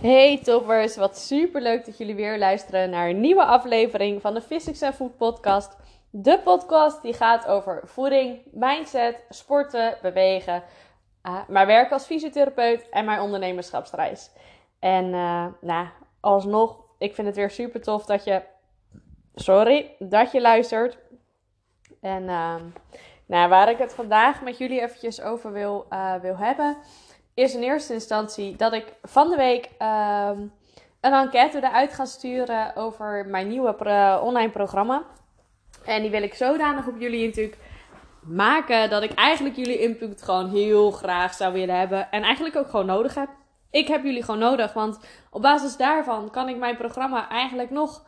Hey toppers, wat super leuk dat jullie weer luisteren naar een nieuwe aflevering van de Physics and Food podcast. De podcast die gaat over voeding, mindset, sporten, bewegen, uh, maar werken als fysiotherapeut en mijn ondernemerschapsreis. En uh, nou, alsnog, ik vind het weer super tof dat je, sorry, dat je luistert. En uh, nou, waar ik het vandaag met jullie eventjes over wil, uh, wil hebben is in eerste instantie dat ik van de week um, een enquête eruit ga sturen over mijn nieuwe online programma. En die wil ik zodanig op jullie natuurlijk maken dat ik eigenlijk jullie input gewoon heel graag zou willen hebben. En eigenlijk ook gewoon nodig heb. Ik heb jullie gewoon nodig, want op basis daarvan kan ik mijn programma eigenlijk nog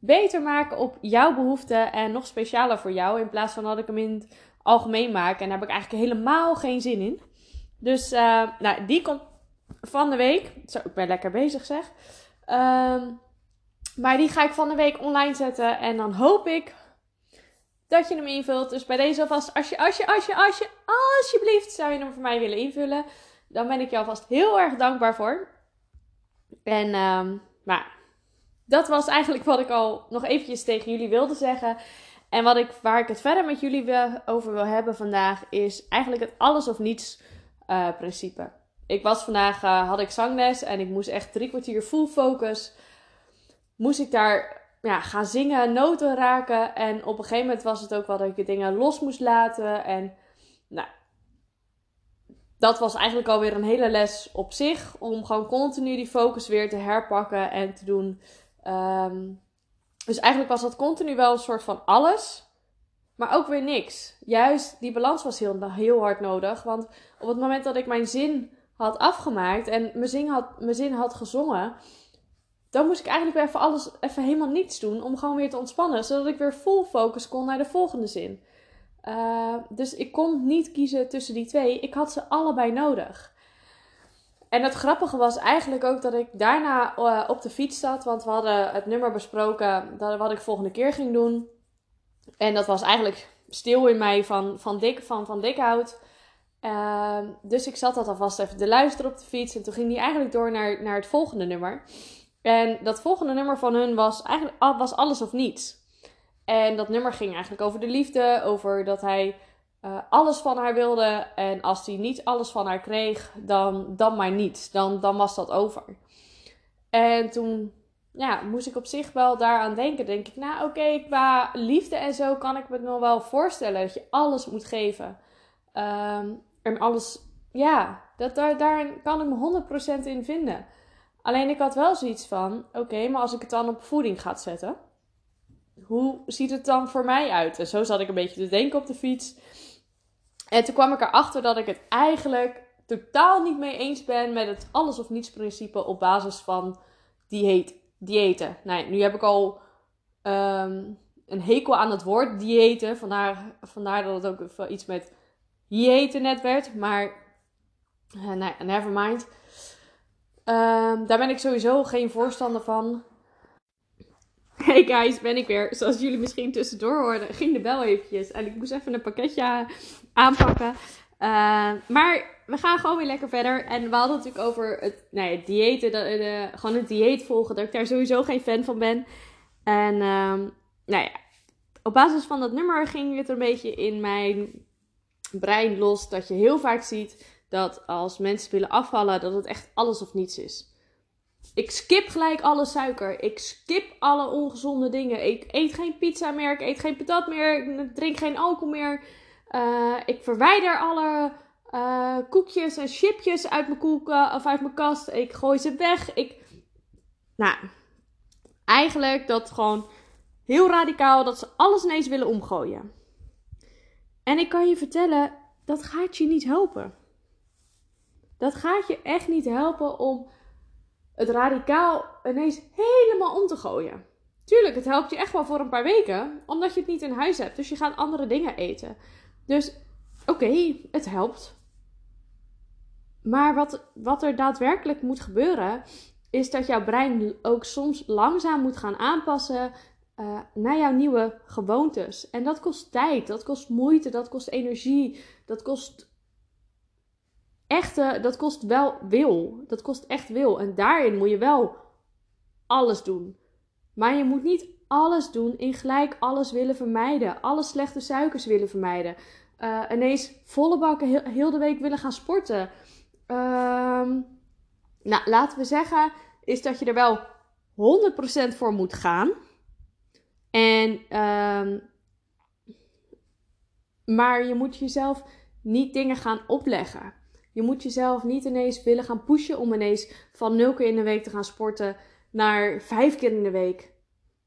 beter maken op jouw behoeften en nog specialer voor jou. In plaats van dat ik hem in het algemeen maak. En daar heb ik eigenlijk helemaal geen zin in. Dus uh, nou, die komt van de week. Zo, ik ben lekker bezig zeg. Um, maar die ga ik van de week online zetten. En dan hoop ik dat je hem invult. Dus bij deze alvast, als je, als je, als je, als je, alsjeblieft zou je hem voor mij willen invullen. Dan ben ik je alvast heel erg dankbaar voor. En, um, maar dat was eigenlijk wat ik al nog eventjes tegen jullie wilde zeggen. En wat ik, waar ik het verder met jullie over wil hebben vandaag, is eigenlijk het alles of niets uh, principe. Ik was vandaag, uh, had ik zangles en ik moest echt drie kwartier full focus. Moest ik daar ja, gaan zingen, noten raken. En op een gegeven moment was het ook wel dat ik dingen los moest laten. En nou, dat was eigenlijk alweer een hele les op zich. Om gewoon continu die focus weer te herpakken en te doen. Um, dus eigenlijk was dat continu wel een soort van alles. Maar ook weer niks. Juist die balans was heel, heel hard nodig. Want op het moment dat ik mijn zin had afgemaakt en mijn zin had, mijn zin had gezongen, dan moest ik eigenlijk weer even alles, even helemaal niets doen om gewoon weer te ontspannen. Zodat ik weer full focus kon naar de volgende zin. Uh, dus ik kon niet kiezen tussen die twee. Ik had ze allebei nodig. En het grappige was eigenlijk ook dat ik daarna uh, op de fiets zat. Want we hadden het nummer besproken dat, wat ik volgende keer ging doen. En dat was eigenlijk stil in mij van, van, dik, van, van Dikhout. Uh, dus ik zat dat alvast even te luisteren op de fiets. En toen ging die eigenlijk door naar, naar het volgende nummer. En dat volgende nummer van hun was eigenlijk was alles of niets. En dat nummer ging eigenlijk over de liefde. Over dat hij uh, alles van haar wilde. En als hij niet alles van haar kreeg, dan, dan maar niet. Dan, dan was dat over. En toen ja, moest ik op zich wel daaraan denken. Denk ik, nou oké, okay, qua liefde en zo kan ik me nog wel voorstellen dat je alles moet geven. Um, en alles, ja, dat, daar, daar kan ik me 100% in vinden. Alleen ik had wel zoiets van, oké, maar als ik het dan op voeding ga zetten, hoe ziet het dan voor mij uit? En zo zat ik een beetje te denken op de fiets. En toen kwam ik erachter dat ik het eigenlijk totaal niet mee eens ben met het alles of niets principe op basis van dieet diëten. Nou, nu heb ik al um, een hekel aan het woord diëten. Vandaar, vandaar dat het ook iets met diëten net werd. Maar uh, nee, never mind. Um, daar ben ik sowieso geen voorstander van. Hey guys, ben ik weer. Zoals jullie misschien tussendoor hoorden, ging de bel eventjes. En ik moest even een pakketje aanpakken. Uh, maar we gaan gewoon weer lekker verder. En we hadden het natuurlijk over het, nou ja, diëten, de, gewoon het dieet volgen. Dat ik daar sowieso geen fan van ben. En um, nou ja, op basis van dat nummer ging het een beetje in mijn brein los. Dat je heel vaak ziet dat als mensen willen afvallen, dat het echt alles of niets is. Ik skip gelijk alle suiker. Ik skip alle ongezonde dingen. Ik eet geen pizza meer. Ik eet geen patat meer. Ik drink geen alcohol meer. Uh, ik verwijder alle uh, koekjes en chipjes uit mijn koelkast of uit mijn kast. Ik gooi ze weg. Ik. Nou, eigenlijk dat gewoon heel radicaal dat ze alles ineens willen omgooien. En ik kan je vertellen, dat gaat je niet helpen. Dat gaat je echt niet helpen om het radicaal ineens helemaal om te gooien. Tuurlijk, het helpt je echt wel voor een paar weken, omdat je het niet in huis hebt. Dus je gaat andere dingen eten. Dus oké, het helpt. Maar wat, wat er daadwerkelijk moet gebeuren, is dat jouw brein ook soms langzaam moet gaan aanpassen uh, naar jouw nieuwe gewoontes. En dat kost tijd, dat kost moeite, dat kost energie, dat kost echte, dat kost wel wil. Dat kost echt wil. En daarin moet je wel alles doen. Maar je moet niet alles doen in gelijk alles willen vermijden. Alle slechte suikers willen vermijden. Uh, ineens volle bakken heel, de week willen gaan sporten. Ehm, nou, laten we zeggen, is dat je er wel 100% voor moet gaan. En, um, maar je moet jezelf niet dingen gaan opleggen. Je moet jezelf niet ineens willen gaan pushen om ineens van 0 keer in de week te gaan sporten naar 5 keer in de week.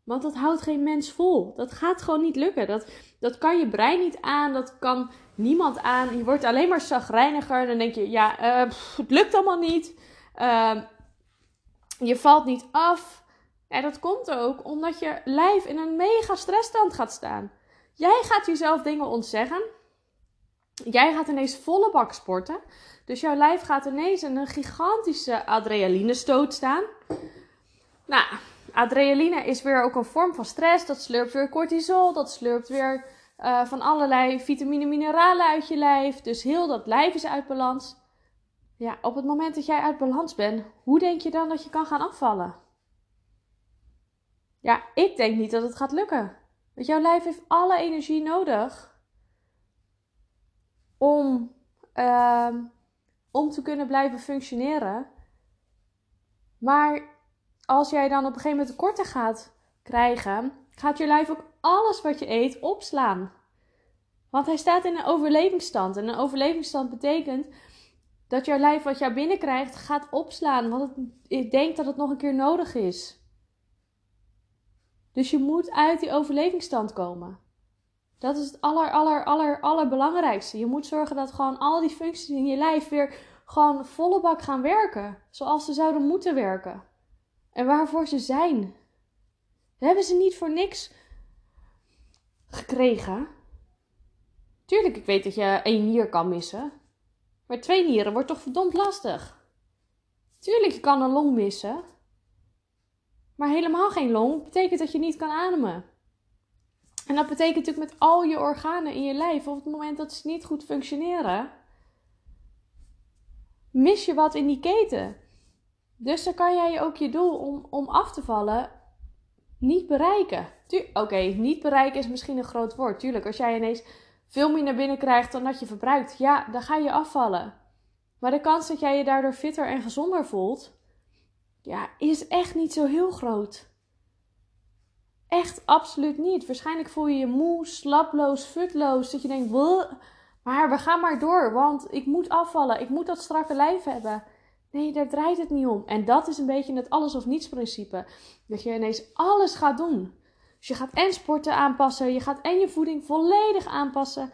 Want dat houdt geen mens vol. Dat gaat gewoon niet lukken. Dat, dat kan je brein niet aan. Dat kan niemand aan. Je wordt alleen maar zagrijniger. Dan denk je, ja, uh, het lukt allemaal niet. Uh, je valt niet af. En dat komt ook omdat je lijf in een mega stressstand gaat staan. Jij gaat jezelf dingen ontzeggen. Jij gaat ineens volle bak sporten. Dus jouw lijf gaat ineens in een gigantische adrenaline stoot staan. Nou, adrenaline is weer ook een vorm van stress. Dat slurpt weer cortisol. Dat slurpt weer uh, van allerlei vitamine mineralen uit je lijf. Dus heel dat lijf is uit balans. Ja, op het moment dat jij uit balans bent, hoe denk je dan dat je kan gaan afvallen? Ja, ik denk niet dat het gaat lukken. Want jouw lijf heeft alle energie nodig om, uh, om te kunnen blijven functioneren. Maar als jij dan op een gegeven moment tekorten gaat krijgen, gaat je lijf ook alles wat je eet opslaan. Want hij staat in een overlevingsstand. En een overlevingsstand betekent dat jouw lijf wat jou binnenkrijgt gaat opslaan. Want het denkt dat het nog een keer nodig is. Dus je moet uit die overlevingsstand komen. Dat is het aller, aller, aller, allerbelangrijkste. Je moet zorgen dat gewoon al die functies in je lijf weer gewoon volle bak gaan werken. Zoals ze zouden moeten werken. En waarvoor ze zijn. We hebben ze niet voor niks gekregen. Tuurlijk, ik weet dat je één nier kan missen. Maar twee nieren wordt toch verdomd lastig. Tuurlijk, je kan een long missen. Maar helemaal geen long betekent dat je niet kan ademen. En dat betekent natuurlijk met al je organen in je lijf, op het moment dat ze niet goed functioneren, mis je wat in die keten. Dus dan kan jij ook je doel om, om af te vallen niet bereiken. Oké, niet bereiken is misschien een groot woord. Tuurlijk, als jij ineens veel meer naar binnen krijgt dan dat je verbruikt, ja, dan ga je afvallen. Maar de kans dat jij je daardoor fitter en gezonder voelt, ja, is echt niet zo heel groot. Echt absoluut niet. Waarschijnlijk voel je je moe, slaploos, futloos. Dat je denkt, maar we gaan maar door, want ik moet afvallen. Ik moet dat strakke lijf hebben. Nee, daar draait het niet om. En dat is een beetje het alles of niets principe. Dat je ineens alles gaat doen. Dus je gaat en sporten aanpassen, je gaat en je voeding volledig aanpassen.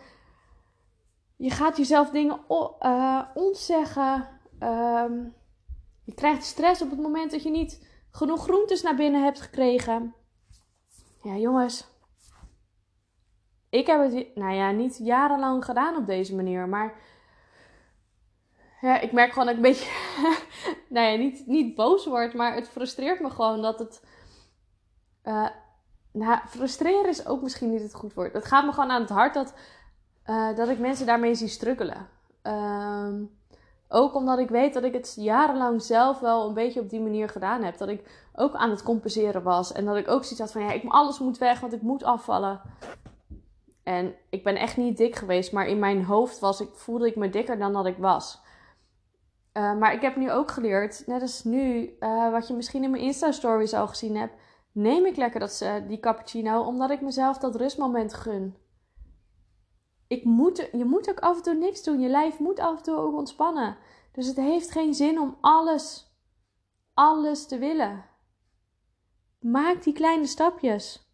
Je gaat jezelf dingen uh, ontzeggen. Ehm, je krijgt stress op het moment dat je niet genoeg groentes naar binnen hebt gekregen. Ja, jongens. Ik heb het, nou ja, niet jarenlang gedaan op deze manier, maar ja, ik merk gewoon dat ik een beetje, nou ja, niet, niet boos word, maar het frustreert me gewoon dat het, uh, nou, frustreren is ook misschien niet het goed woord. Het gaat me gewoon aan het hart dat, uh, dat ik mensen daarmee zie strukkelen. Um, ook omdat ik weet dat ik het jarenlang zelf wel een beetje op die manier gedaan heb. Dat ik ook aan het compenseren was. En dat ik ook zoiets had van, ja, ik, alles moet weg, want ik moet afvallen. En ik ben echt niet dik geweest, maar in mijn hoofd was ik, voelde ik me dikker dan dat ik was. Uh, maar ik heb nu ook geleerd, net als nu, uh, wat je misschien in mijn Insta-stories al gezien hebt, neem ik lekker dat, uh, die cappuccino, omdat ik mezelf dat rustmoment gun. Ik moet, je moet ook af en toe niks doen. Je lijf moet af en toe ook ontspannen. Dus het heeft geen zin om alles, alles te willen. Maak die kleine stapjes.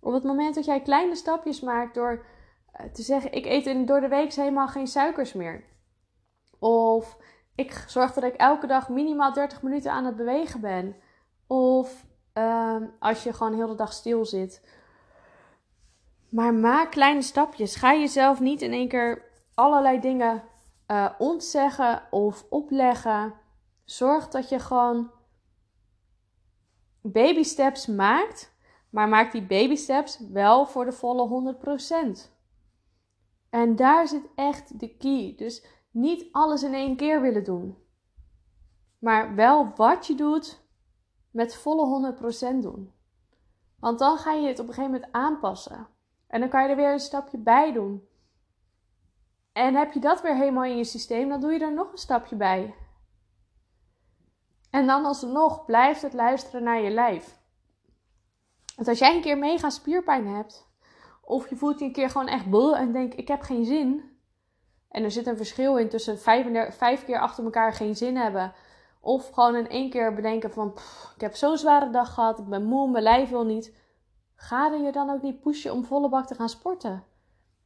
Op het moment dat jij kleine stapjes maakt door te zeggen: Ik eet door de week helemaal geen suikers meer. Of ik zorg dat ik elke dag minimaal 30 minuten aan het bewegen ben. Of uh, als je gewoon heel de dag stil zit. Maar maak kleine stapjes. Ga jezelf niet in één keer allerlei dingen uh, ontzeggen of opleggen. Zorg dat je gewoon baby steps maakt. Maar maak die baby steps wel voor de volle 100%. En daar zit echt de key. Dus niet alles in één keer willen doen. Maar wel wat je doet met volle 100% doen. Want dan ga je het op een gegeven moment aanpassen. En dan kan je er weer een stapje bij doen. En heb je dat weer helemaal in je systeem, dan doe je er nog een stapje bij. En dan alsnog blijft het luisteren naar je lijf. Want als jij een keer mega spierpijn hebt, of je voelt je een keer gewoon echt bol en denkt: ik heb geen zin. En er zit een verschil in tussen vijf, keer achter elkaar geen zin hebben. Of gewoon in één keer bedenken van, ik heb zo'n zware dag gehad, ik ben moe, mijn lijf wil niet. Ga er je dan ook niet pushen om volle bak te gaan sporten.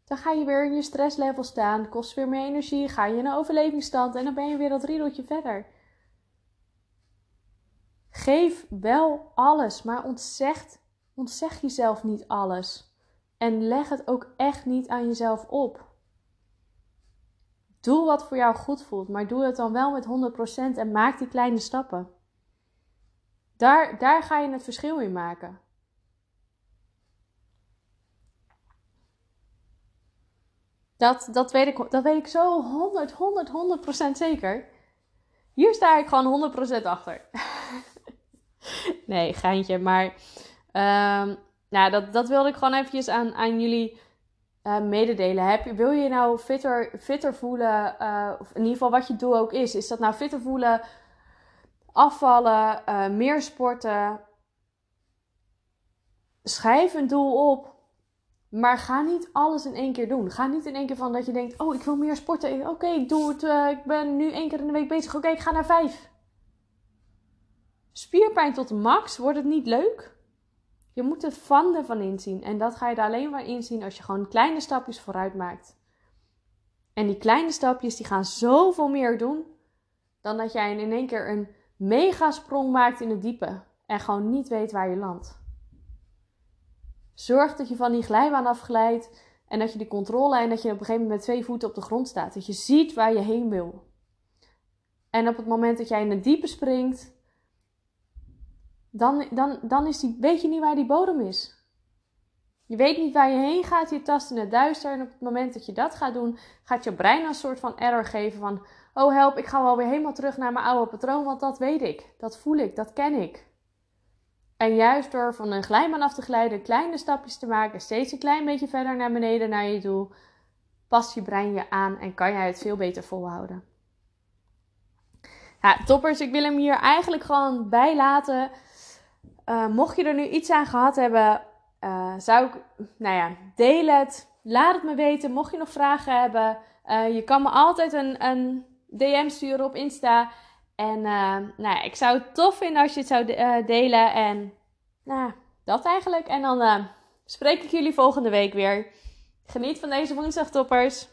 Dan ga je weer in je stresslevel staan, kost weer meer energie, ga je in een overlevingsstand en dan ben je weer dat riedeltje verder. Geef wel alles, maar ontzeg, ontzeg jezelf niet alles. En leg het ook echt niet aan jezelf op. Doe wat voor jou goed voelt, maar doe het dan wel met 100% en maak die kleine stappen. Daar, daar ga je het verschil in maken. Dat, dat, weet ik, dat weet ik zo 100, 100, 100% zeker. Hier sta ik gewoon 100% achter. nee, geintje. Maar um, nou, dat, dat wilde ik gewoon eventjes aan, aan jullie uh, mededelen. Heb wil je nou fitter, fitter voelen? Uh, of in ieder geval wat je doel ook is. Is dat nou fitter voelen, afvallen, uh, meer sporten? Schrijf een doel op. Maar ga niet alles in één keer doen. Ga niet in één keer van dat je denkt: Oh, ik wil meer sporten. Oké, ik doe het. ik ben nu één keer in de week bezig. Oké, ik ga naar vijf. Spierpijn tot de max. Wordt het niet leuk? Je moet het van ervan inzien. En dat ga je er alleen maar inzien als je gewoon kleine stapjes vooruit maakt. En die kleine stapjes die gaan zoveel meer doen dan dat jij in één keer een mega sprong maakt in het diepe en gewoon niet weet waar je landt. Zorg dat je van die glijbaan afglijdt en dat je die controle en dat je op een gegeven moment met twee voeten op de grond staat. Dat je ziet waar je heen wil. En op het moment dat jij in het diepe springt, dan, dan, dan is die, weet je niet waar die bodem is. Je weet niet waar je heen gaat, je tast in het duister. En op het moment dat je dat gaat doen, gaat je brein een soort van error geven van... Oh help, ik ga wel weer helemaal terug naar mijn oude patroon, want dat weet ik. Dat voel ik, dat ken ik. En juist door van een glijbaan af te glijden, kleine stapjes te maken, steeds een klein beetje verder naar beneden naar je doel, past je brein je aan en kan jij het veel beter volhouden. Toppers, ik wil hem hier eigenlijk gewoon bij laten. Uh, mocht je er nu iets aan gehad hebben, uh, zou ik, nou ja, deel het. Laat het me weten. Mocht je nog vragen hebben, uh, je kan me altijd een, een DM sturen op Insta. En nou ja, ik zou het tof vinden als je het zou de delen. En nou, dat eigenlijk. En dan spreek ik jullie volgende week weer. Geniet van deze woensdag, toppers.